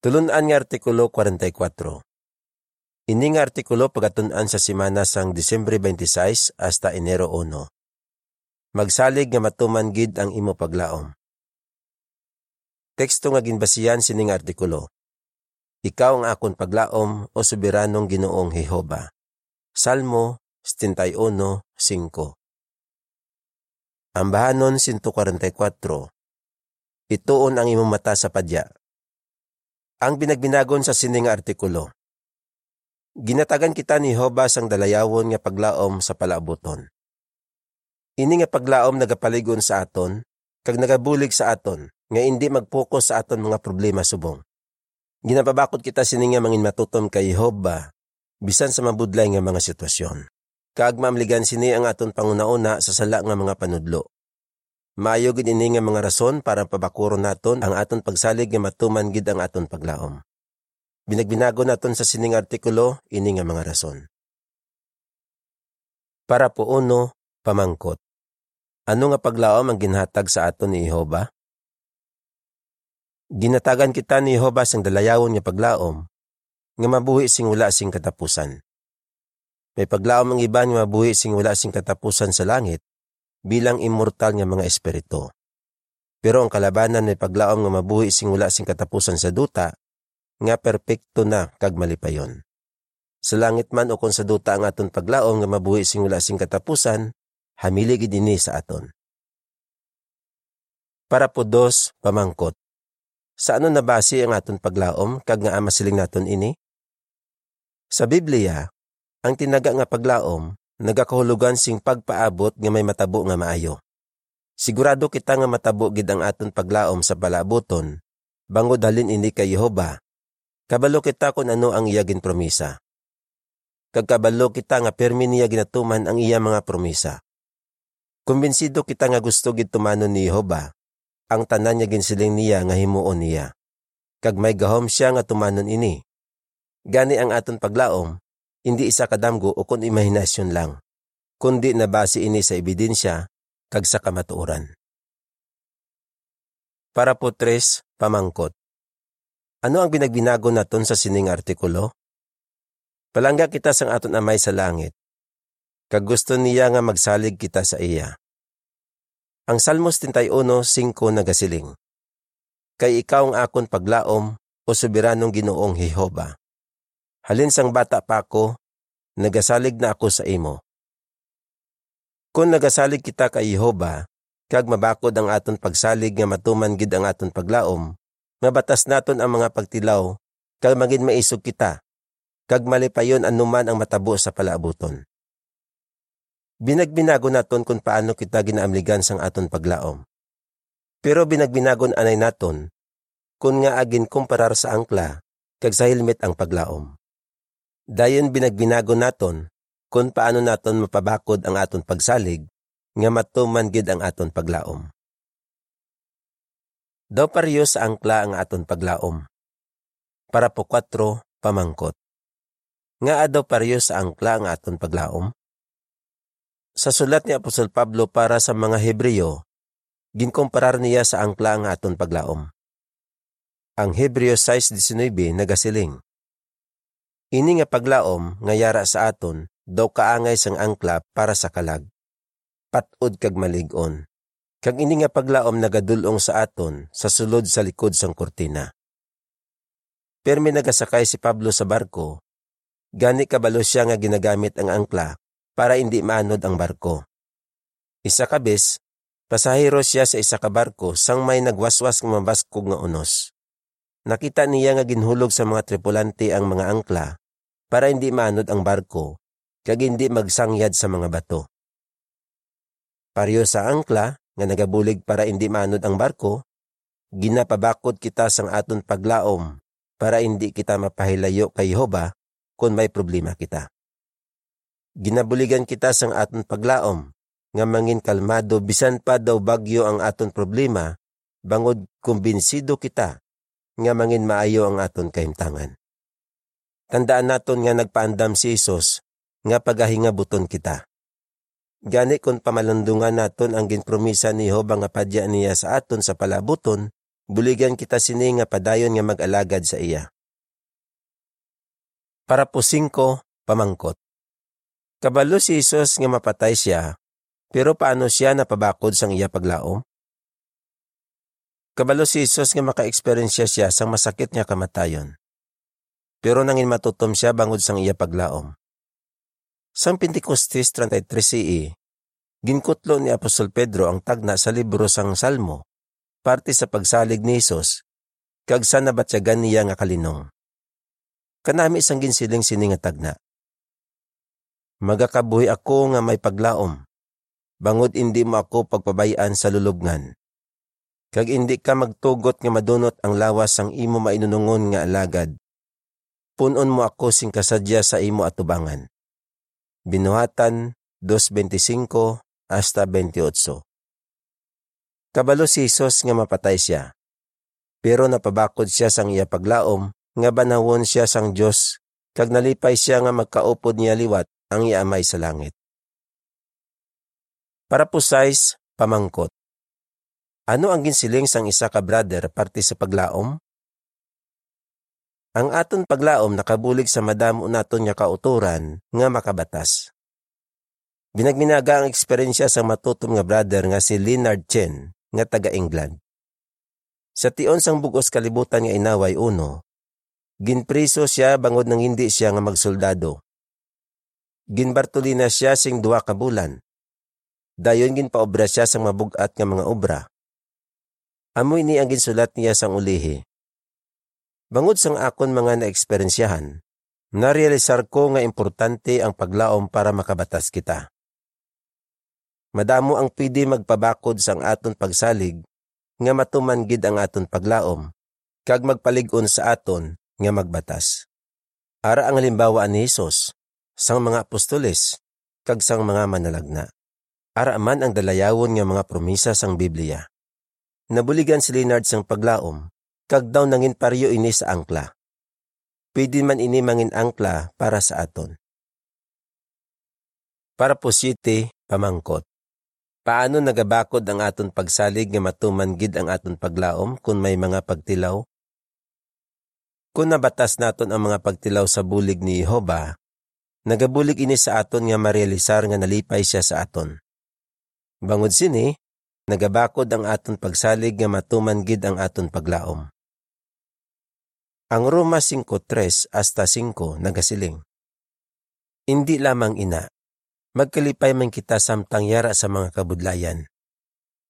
Tulunan nga Artikulo 44 Ini nga artikulo pagatunan sa simana sang Disyembre 26 hasta Enero 1. Magsalig nga matuman gid ang imo paglaom. Teksto nga ginbasiyan sining artikulo. Ikaw ang akon paglaom o soberanong Ginoong Jehova. Salmo 71:5. Ambahanon 144. Ituon ang imong mata sa padya ang binagbinagon sa sining artikulo. Ginatagan kita ni Hoba sang dalayawon nga paglaom sa palaabuton. Ini nga paglaom nagapaligon sa aton, kag nagabulig sa aton, nga hindi magpokus sa aton mga problema subong. Ginapabakot kita sini nga mangin matutom kay Hoba, bisan sa mabudlay nga mga sitwasyon. Kag mamligan sini ang aton panguna-una sa sala nga mga panudlo. Maayo gid ini nga mga rason para pabakuron naton ang aton pagsalig nga matuman gid ang aton paglaom. Binagbinago naton sa sining artikulo ini nga mga rason. Para po uno, pamangkot. Ano nga paglaom ang ginhatag sa aton ni Jehova? Ginatagan kita ni Jehova sang dalayawon nga paglaom nga mabuhi sing wala sing katapusan. May paglaom ang iba nga mabuhi sing wala sing katapusan sa langit bilang immortal nga mga espiritu. Pero ang kalabanan may paglaom nga mabuhi sing wala sing katapusan sa duta, nga perpekto na kag malipayon. Sa langit man o kung sa duta ang aton paglaom nga mabuhi sing wala sing katapusan, hamili gid ini sa aton. Para po dos, pamangkot. Sa ano nabasi ang aton paglaom kag nga amasiling naton ini? Sa Biblia, ang tinaga nga paglaom nagakahulugan sing pagpaabot nga may matabo nga maayo. Sigurado kita nga matabo gid ang aton paglaom sa palaboton, bangod halin ini kay Jehova. Kabalo kita kung ano ang iya ginpromisa. Kagkabalo kita nga permi niya ginatuman ang iya mga promisa. Kumbinsido kita nga gusto gid tumanon ni Jehova, ang tanan niya ginsiling niya nga himuon niya. Kag may gahom siya nga tumanon ini. Gani ang aton paglaom, hindi isa kadamgo o kun imahinasyon lang, kundi nabase ini sa ebidensya kag sa kamatuoran. Para po tres, pamangkot. Ano ang binagbinago naton sa sining artikulo? Palangga kita sang aton amay sa langit. Kag gusto niya nga magsalig kita sa iya. Ang Salmos 31:5 nagasiling. Kay ikaw ang akon paglaom o soberanong Ginoong Jehova. Halin sang bata pa ako, nagasalig na ako sa imo. Kung nagasalig kita kay Jehova, kag mabakod ang aton pagsalig nga matuman gid ang aton paglaom, mabatas naton ang mga pagtilaw, kag magin maisog kita, kag malipayon anuman ang matabo sa palaabuton. Binagbinago naton kung paano kita ginaamligan sang aton paglaom. Pero binagbinagon anay naton, kung nga agin kumparar sa angkla, kag sa helmet ang paglaom. Dayon binagbinago naton kung paano naton mapabakod ang aton pagsalig nga matuman gid ang aton paglaom. Daw pareho sa angkla ang aton paglaom. Para po 4 pamangkot. Nga adaw pareho sa angkla ang aton paglaom. Sa sulat ni Apostol Pablo para sa mga Hebreo, ginkomparar niya sa angkla ang aton paglaom. Ang Hebreo 6.19 nagasiling, Ini nga paglaom nga yara sa aton, daw kaangay sang angkla para sa kalag. Patod kag maligon. Kag ini nga paglaom nagadulong sa aton sa sulod sa likod sang kortina. Permi nagasakay si Pablo sa barko, gani kabalo siya nga ginagamit ang angkla para hindi maanod ang barko. Isa kabis, pasahero siya sa isa ka barko sang may nagwaswas ng mabaskog nga unos. Nakita niya nga ginhulog sa mga tripulante ang mga angkla para hindi manod ang barko kag hindi magsangyad sa mga bato. Pariyo sa angkla nga nagabulig para hindi manod ang barko, ginapabakod kita sang aton paglaom para hindi kita mapahilayo kay Jehova kung may problema kita. Ginabuligan kita sang aton paglaom nga mangin kalmado bisan pa daw bagyo ang aton problema bangod kumbinsido kita nga mangin maayo ang aton kahimtangan. Tandaan naton nga nagpaandam si Isos nga pagahinga buton kita. Gani kung pamalandungan naton ang ginpromisa ni Jehovah nga padya niya sa aton sa palabuton, buligan kita sini nga padayon nga mag-alagad sa iya. Para po singko, pamangkot. Kabalo si Isos nga mapatay siya, pero paano siya napabakod sang iya paglaom? Kabalo si Isos nga maka-experience siya sang masakit nga kamatayon. Pero nangin matutom siya bangod sang iya paglaom. Sang Pentecostes 33 CE, ginkutlo ni Apostol Pedro ang tagna sa libro sang Salmo, parte sa pagsalig ni Isos, kag sa niya nga kalinong. Kanami sang ginsiling sini nga tagna. Magakabuhi ako nga may paglaom, bangod indi mo ako pagpabayaan sa lulubngan. Kag indi ka magtugot nga madunot ang lawas sang imo mainunungon nga alagad. Punon mo ako sing kasadya sa imo atubangan. Binuhatan 2.25 hasta 28. Kabalo si Jesus nga mapatay siya. Pero napabakod siya sang iya paglaom, nga banawon siya sang Dios kag nalipay siya nga magkaupod niya liwat ang iamay sa langit. Para po size, pamangkot. Ano ang ginsiling sang isa ka brother parte sa paglaom? Ang aton paglaom nakabulig sa madamo naton nga kauturan nga makabatas. Binagminaga ang eksperyensya sa matutom nga brother nga si Leonard Chen nga taga England. Sa tion sang bugos kalibutan nga inaway uno, ginpriso siya bangod nang hindi siya nga magsoldado. Ginbartolina siya sing duwa ka bulan. Dayon ginpaobra siya sang mabugat nga mga obra. Amoy ni ang ginsulat niya sang ulihi. Bangod sang akon mga naeksperyensyahan, narealisar ko nga importante ang paglaom para makabatas kita. Madamo ang pwede magpabakod sang aton pagsalig nga matuman gid ang aton paglaom kag magpalig-on sa aton nga magbatas. Ara ang halimbawa ni Hesus sang mga apostoles kag sang mga manalagna. Ara man ang dalayawon nga mga promisa sang Biblia. Nabuligan si Leonard sang paglaom, kag daw nangin paryo ini sa angkla. Pwede man ini mangin angkla para sa aton. Para po siti, pamangkot. Paano nagabakod ang aton pagsalig nga matuman gid ang aton paglaom kung may mga pagtilaw? Kung nabatas naton ang mga pagtilaw sa bulig ni Jehova, nagabulig ini sa aton nga marealisar nga nalipay siya sa aton. Bangod sini, nagabakod ang aton pagsalig nga matuman gid ang aton paglaom. Ang Roma 5.3 hasta 5 nagasiling. Hindi lamang ina, magkalipay man kita samtang yara sa mga kabudlayan.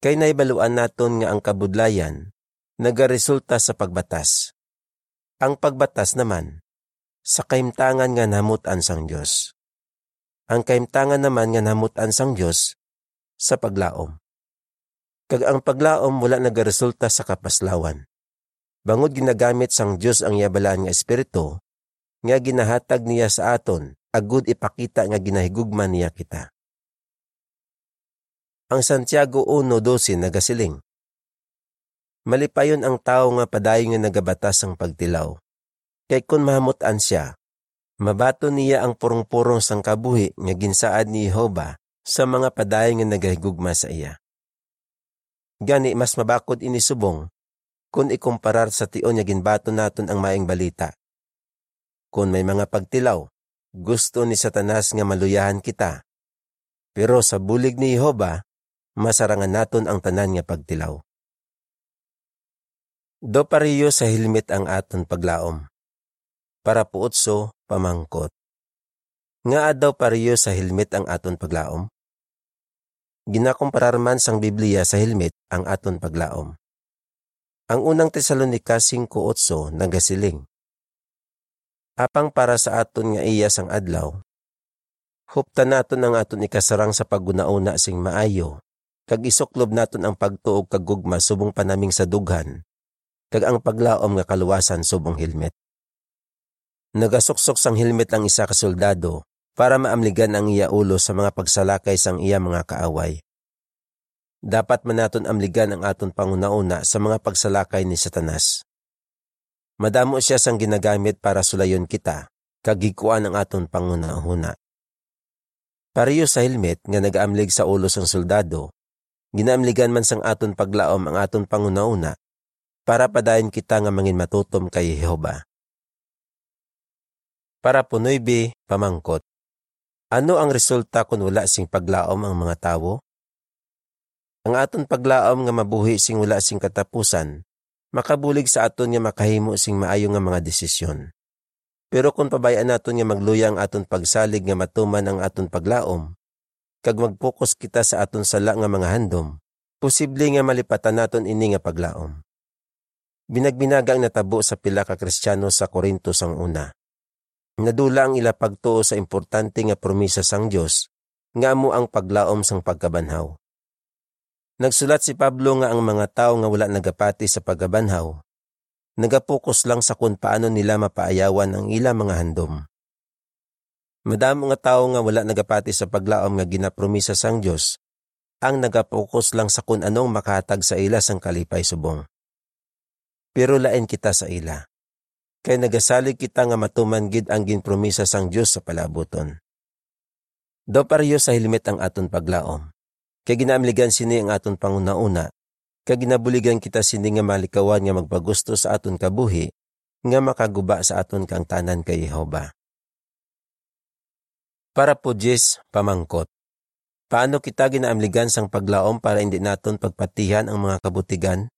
Kay naibaluan naton nga ang kabudlayan nagaresulta sa pagbatas. Ang pagbatas naman sa kaimtangan nga namutan sang Dios. Ang kaimtangan naman nga namutan sang Dios sa paglaom kag ang paglaom wala nagaresulta sa kapaslawan. Bangod ginagamit sang Dios ang yabalaan nga espiritu, nga ginahatag niya sa aton, agud ipakita nga ginahigugman niya kita. Ang Santiago 1.12 nagasiling. Malipayon ang tao nga padayon nga nagabatas ang pagtilaw. Kay kun mahamutan siya, mabato niya ang purong-purong sang kabuhi nga ginsaad ni Jehova sa mga padayon nga nagahigugma sa iya. Gani mas mabakod ini subong kung ikumparar sa tion niya ginbato naton ang maing balita. Kung may mga pagtilaw, gusto ni Satanas nga maluyahan kita. Pero sa bulig ni Jehova, masarangan naton ang tanan nga pagtilaw. Do pariyo sa hilmit ang aton paglaom. Para puotso, pamangkot. Nga adaw pariyo sa hilmit ang aton paglaom? Ginakumparar man sang Biblia sa helmet ang aton paglaom. Ang unang Tesalonika 5.8 nagasiling. Apang para sa aton nga iya sang adlaw, hupta naton ang aton ikasarang sa paggunauna sing maayo, kag isuklob naton ang pagtuog kag gugma subong panaming sa dughan, kag ang paglaom nga kaluwasan subong helmet. Nagasuksok sang helmet ang isa ka soldado para maamligan ang iya ulo sa mga pagsalakay sang iya mga kaaway. Dapat man naton amligan ang aton pangunauna sa mga pagsalakay ni Satanas. Madamo siya sang ginagamit para sulayon kita, kagikuan ang aton pangunahuna. Pariyo sa helmet nga nagaamlig sa ulo sang soldado, ginaamligan man sang aton paglaom ang aton pangunauna para padayon kita nga mangin matutom kay Jehova. Para punoy bi pamangkot. Ano ang resulta kung wala sing paglaom ang mga tawo? Ang aton paglaom nga mabuhi sing wala sing katapusan, makabulig sa aton nga makahimo sing maayo nga mga desisyon. Pero kung pabayaan naton nga magluya ang aton pagsalig nga matuman ang aton paglaom, kag magpokus kita sa aton sala nga mga handom, posible nga malipatan naton ini nga paglaom. Binagbinaga ang natabo sa pila ka Kristiyano sa Korinto sang una. Nadula ang ila pagtuo sa importante nga promisa sang Dios nga amo ang paglaom sang pagkabanhaw. Nagsulat si Pablo nga ang mga tao nga wala nagapati sa pagkabanhaw, nagapokus lang sa kung paano nila mapaayawan ang ila mga handom. Madamo nga tao nga wala nagapati sa paglaom nga ginapromisa sang Dios, ang nagapokus lang sa kung anong makahatag sa ila sang kalipay subong. Pero lain kita sa ila kay nagasalig kita nga matuman gid ang ginpromisa sang Dios sa palaboton. Do pareho sa hilmet ang aton paglaom. Kay ginaamligan sini ang aton panguna-una, kay ginabuligan kita sini nga malikawan nga magpagusto sa aton kabuhi, nga makaguba sa aton kang tanan kay Jehova. Para po Jis, pamangkot. Paano kita ginaamligan sang paglaom para hindi naton pagpatihan ang mga kabutigan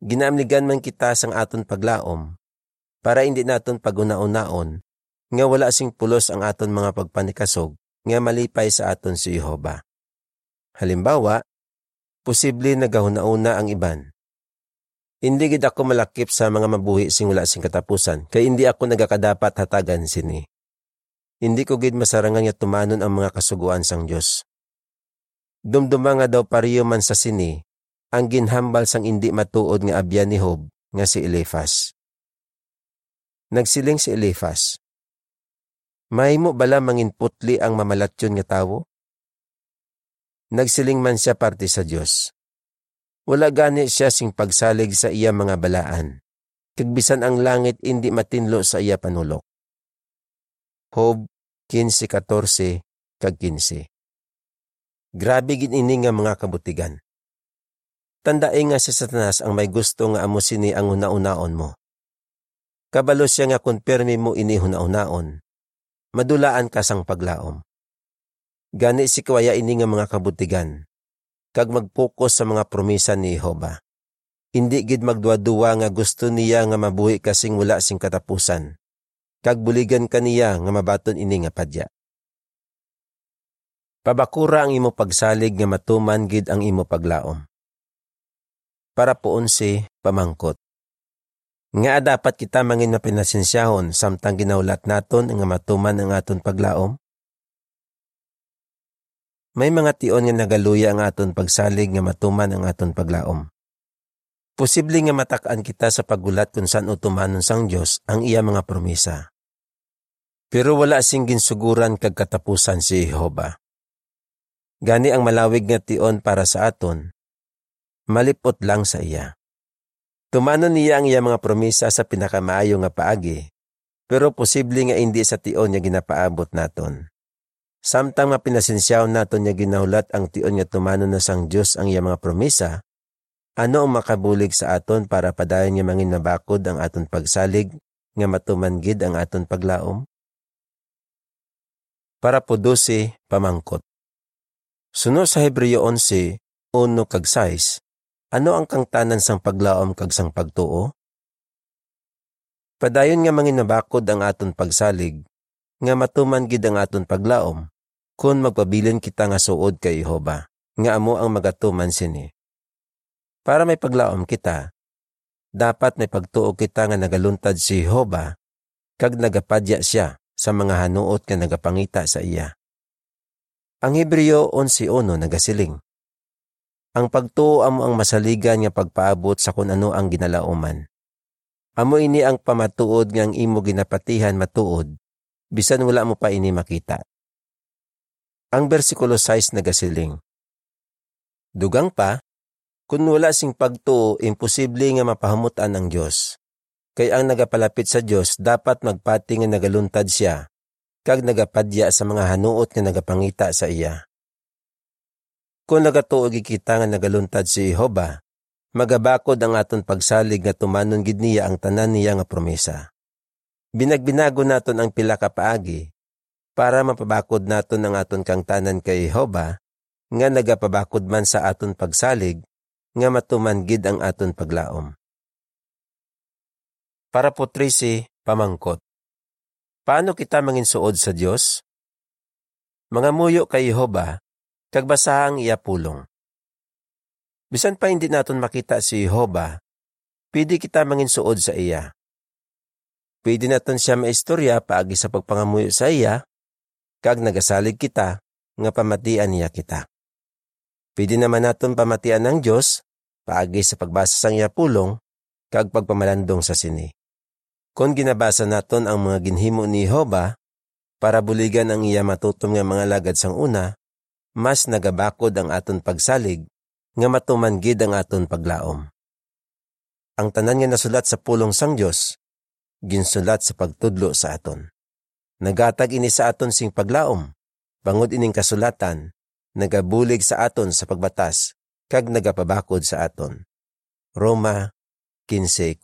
Ginamligan man kita sang aton paglaom, para hindi naton paguna-unaon, nga wala sing pulos ang aton mga pagpanikasog, nga malipay sa aton si Jehova. Halimbawa, posible nagahuna-una ang iban. Hindi gid ako malakip sa mga mabuhi sing wala sing katapusan, kay hindi ako nagakadapat hatagan sini. Hindi ko gid masarangan nga tumanon ang mga kasuguan sang Dios. Dumduma nga daw pariyo man sa sini, ang ginhambal sang indi matuod nga abyan ni Hob nga si Elifas. Nagsiling si Elifas, May mo bala manginputli ang mamalatyon nga tawo? Nagsiling man siya parte sa Dios. Wala gani siya sing pagsalig sa iya mga balaan. Kagbisan ang langit indi matinlo sa iya panulok. Hob 15:14 kag 15. Grabe gid ini nga mga kabutigan. Tandai nga si Satanas ang may gusto nga amo sini ang una-unaon mo. Kabalo siya nga konpermi mo ini huna-unaon. Madulaan ka sang paglaom. Gani si kawaya ini nga mga kabutigan. Kag mag-focus sa mga promisa ni Jehova. Hindi gid magduwa-duwa nga gusto niya nga mabuhi kasing wala sing katapusan. Kag buligan kaniya nga mabaton ini nga padya. Pabakura ang imo pagsalig nga matuman gid ang imo paglaom para poon si pamangkot. Nga dapat kita mangin mapinasensyahon samtang ginaulat naton nga matuman ang aton paglaom? May mga tion nga nagaluya ang aton pagsalig nga matuman ang aton paglaom. Posible nga matakan kita sa pagulat kung saan utumanon sang Dios ang iya mga promisa. Pero wala sing ginsuguran kag katapusan si Jehova. Gani ang malawig nga tion para sa aton, malipot lang sa iya. Tumano niya ang iya mga promisa sa pinakamaayo nga paagi, pero posible nga hindi sa tion niya ginapaabot naton. Samtang mapinasensyaw naton niya ginahulat ang tion nga tumano na sang Diyos ang iya mga promisa, ano ang makabulig sa aton para padayon nga mangin nabakod ang aton pagsalig nga matumangid ang aton paglaom? Para po 12, pamangkot. Suno sa Hebreo 11, 1 kag 6, ano ang kangtanan sang paglaom kag sang pagtuo? Padayon nga mangin nabakod ang aton pagsalig, nga matuman gid ang aton paglaom, kun magpabilin kita nga suod kay Jehova, nga amo ang magatuman sini. Para may paglaom kita, dapat may pagtuo kita nga nagaluntad si Jehova, kag nagapadya siya sa mga hanuot nga nagapangita sa iya. Ang Hebreo 11.1 nagasiling, ang pagtuo amo ang masaligan nga pagpaabot sa kun ano ang ginalauman. Amo ini ang pamatuod nga ang imo ginapatihan matuod, bisan wala mo pa ini makita. Ang bersikulo 6 nagasiling. Dugang pa, kung wala sing pagtuo, imposible nga mapahamutan ang Dios. Kay ang nagapalapit sa Dios dapat magpati nga nagaluntad siya, kag nagapadya sa mga hanuot nga nagapangita sa iya. Kung nagatuog kita nga nagaluntad si Jehova, magabakod ang aton pagsalig nga tumanon gid niya ang tanan niya nga promesa. Binagbinago naton ang pila ka paagi para mapabakod naton ang aton kang tanan kay Jehova nga nagapabakod man sa aton pagsalig nga matuman gid ang aton paglaom. Para po 13, pamangkot. Paano kita manginsuod sa Dios? Mga muyo kay Jehova, kag basaha ang iya pulong. Bisan pa hindi naton makita si Jehova, pwede kita manginsuod sa iya. Pwede naton siya maistorya paagi sa pagpangamuyo sa iya, kag nagasalig kita, nga pamatian niya kita. Pwede naman naton pamatian ng Diyos, paagi sa pagbasa sang iya pulong, kag pagpamalandong sa sini. Kung ginabasa naton ang mga ginhimo ni Jehova, para buligan ang iya matutom nga mga lagad sang una, mas nagabakod ang aton pagsalig, nga matuman gid ang aton paglaom. Ang tanan nga nasulat sa pulong sang Dios, ginsulat sa pagtudlo sa aton. Nagatag ini sa aton sing paglaom, bangod ining kasulatan, nagabulig sa aton sa pagbatas, kag nagapabakod sa aton. Roma 15.4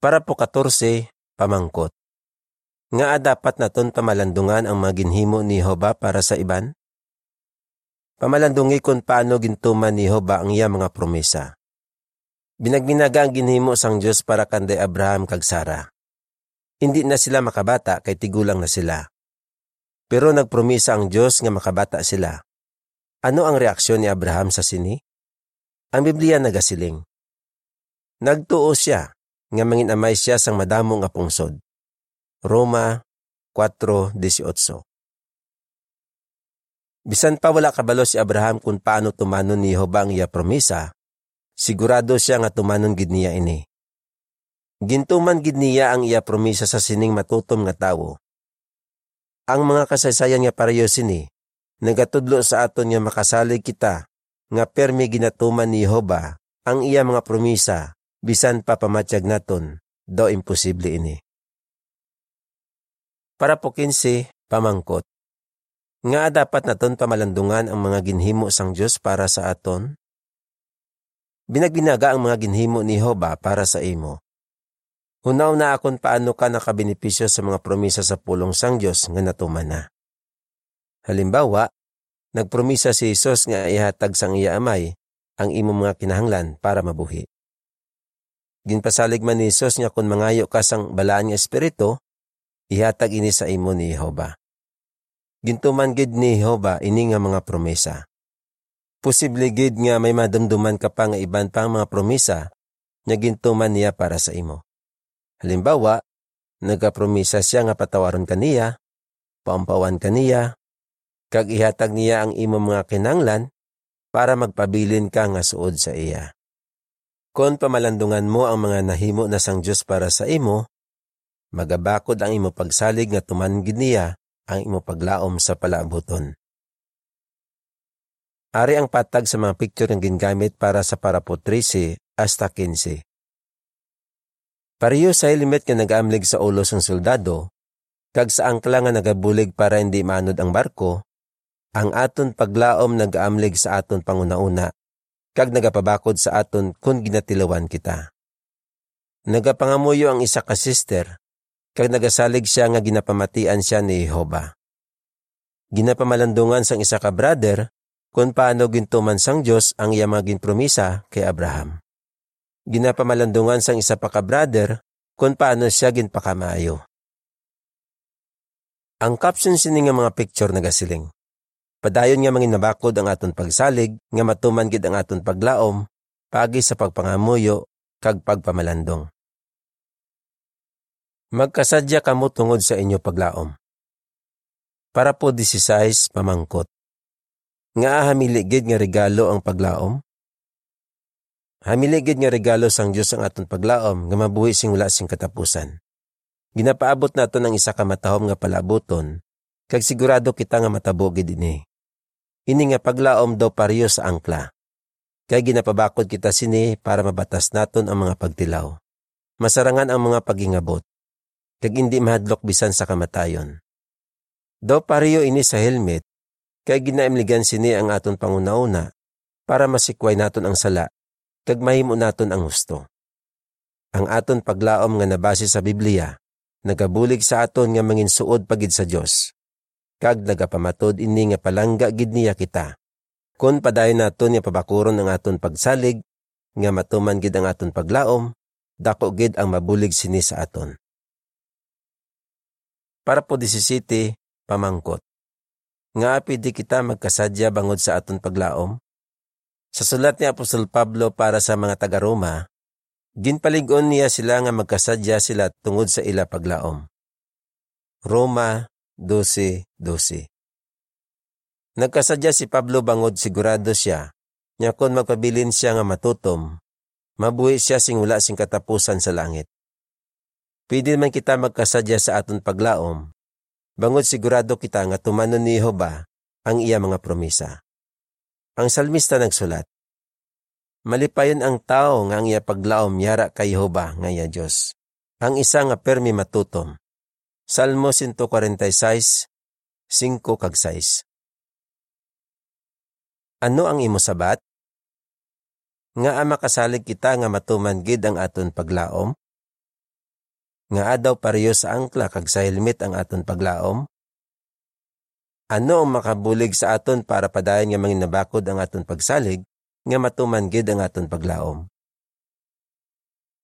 Para po 14, pamangkot nga dapat naton pamalandungan ang mga ginhimo ni Hoba para sa iban? Pamalandungi kung paano gintuman ni Hoba ang iya mga promesa. Binagbinaga ang ginhimo sang Diyos para kanday Abraham kag Sara. Hindi na sila makabata kay tigulang na sila. Pero nagpromisa ang Diyos nga makabata sila. Ano ang reaksyon ni Abraham sa sini? Ang Biblia nagasiling. Nagtuo siya nga mangin amay siya sang madamo nga pungsod. Roma 4.18 Bisan pa wala kabalo si Abraham kung paano tumanon ni Jehovah ang iya promisa, sigurado siya nga tumanon gid niya ini. Gintuman gid niya ang iya promisa sa sining matutom nga tawo. Ang mga kasaysayan nga pareho sini, nagatudlo sa aton nga makasalig kita, nga permi ginatuman ni Jehovah ang iya mga promisa, bisan pa pamatyag naton, do imposible ini. Para po 15, pamangkot. Nga dapat naton pamalandungan ang mga ginhimo sang Dios para sa aton? Binagbinaga ang mga ginhimo ni Hoba para sa imo. Hunaw na akon paano ka nakabenepisyo sa mga promisa sa pulong sang Dios nga natuman na. Halimbawa, nagpromisa si Jesus nga ihatag sang iya amay ang imo mga kinahanglan para mabuhi. Ginpasalig man ni Jesus nga kung mangayo ka sang balaan nga espiritu, ihatag ini sa imo ni Jehova. Gintuman gid ni Jehova ini nga mga promesa. Posible gid nga may madumduman ka pa nga iban pang mga promesa nga gintuman niya para sa imo. Halimbawa, nagapromisa siya nga patawaron kaniya, paampawan kaniya, kag ihatag niya ang imo mga kinanglan para magpabilin ka nga suod sa iya. Kon pamalandungan mo ang mga nahimo na sang Dios para sa imo, magabakod ang imo pagsalig nga tuman niya ang imo paglaom sa palaabuton. Ari ang patag sa mga picture nga gingamit para sa parapo 13 hasta 15. Pariyo sa helmet nga nagaamlig sa ulo sang soldado, kag sa angkla nga nagabulig para hindi manod ang barko, ang aton paglaom nagaamlig sa aton panguna-una, kag nagapabakod sa aton kung ginatilawan kita. Nagapangamuyo ang isa ka sister, kag nagasalig siya nga ginapamatian siya ni Jehova. Ginapamalandungan sang isa ka brother kung paano gintuman sang Dios ang iya mga ginpromisa kay Abraham. Ginapamalandungan sang isa pa ka brother kung paano siya ginpakamayo. Ang caption sini nga mga picture nagasiling. Padayon nga mangin nabakod ang aton pagsalig nga matuman gid ang aton paglaom pagi sa pagpangamuyo kag pagpamalandong. Magkasadya kamo tungod sa inyo paglaom. Para po 16 pamangkot. Nga hamiligid nga regalo ang paglaom? Hamiligid nga regalo sang Dios ang aton paglaom nga mabuhi sing wala sing katapusan. Ginapaabot nato ng isa ka matahom nga palabuton, kag sigurado kita nga matabogid ini. Ini nga paglaom daw pariyo sa angkla. Kay ginapabakod kita sini para mabatas naton ang mga pagtilaw. Masarangan ang mga pagingabot kag hindi mahadlok bisan sa kamatayon. Do pareho ini sa helmet, kay ginaimligan sini ang aton pangunauna, para masikway naton ang sala kag mahimo naton ang gusto. Ang aton paglaom nga nabase sa Biblia nagabulig sa aton nga mangin suod pagid sa Dios. Kag nagapamatod ini nga palangga gid niya kita. Kun padayon naton nga pabakuron ang aton pagsalig nga matuman gid ang aton paglaom, dako gid ang mabulig sini sa aton. Para po 17, pamangkot. Nga pwede kita magkasadya bangod sa aton paglaom? Sa sulat ni Apostol Pablo para sa mga taga-Roma, ginpaligon niya sila nga magkasadya sila tungod sa ila paglaom. Roma 12.12 Nagkasadya si Pablo bangod sigurado siya, nya kon magpabilin siya nga matutom, mabuhi siya sing wala sing katapusan sa langit. Pwede man kita magkasadya sa aton paglaom, bangod sigurado kita nga tumanon ni Jehova ang iya mga promisa. Ang salmista nagsulat, Malipayon ang tao nga ang iya paglaom yara kay Jehova nga iya Diyos. Ang isa nga permi matutom. Salmo 146, 5 kag 6. Ano ang imo sabat? Nga ama kasalig kita nga matuman gid ang aton paglaom? Nga adaw pareho sa angkla kag sa helmet ang aton paglaom? Ano ang makabulig sa aton para padayon nga mangin nabakod ang aton pagsalig nga matuman gid ang aton paglaom?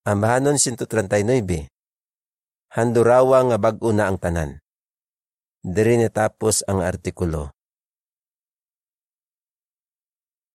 Ambahanon 139. Handurawa nga bag-o na ang tanan. Diri natapos ang artikulo.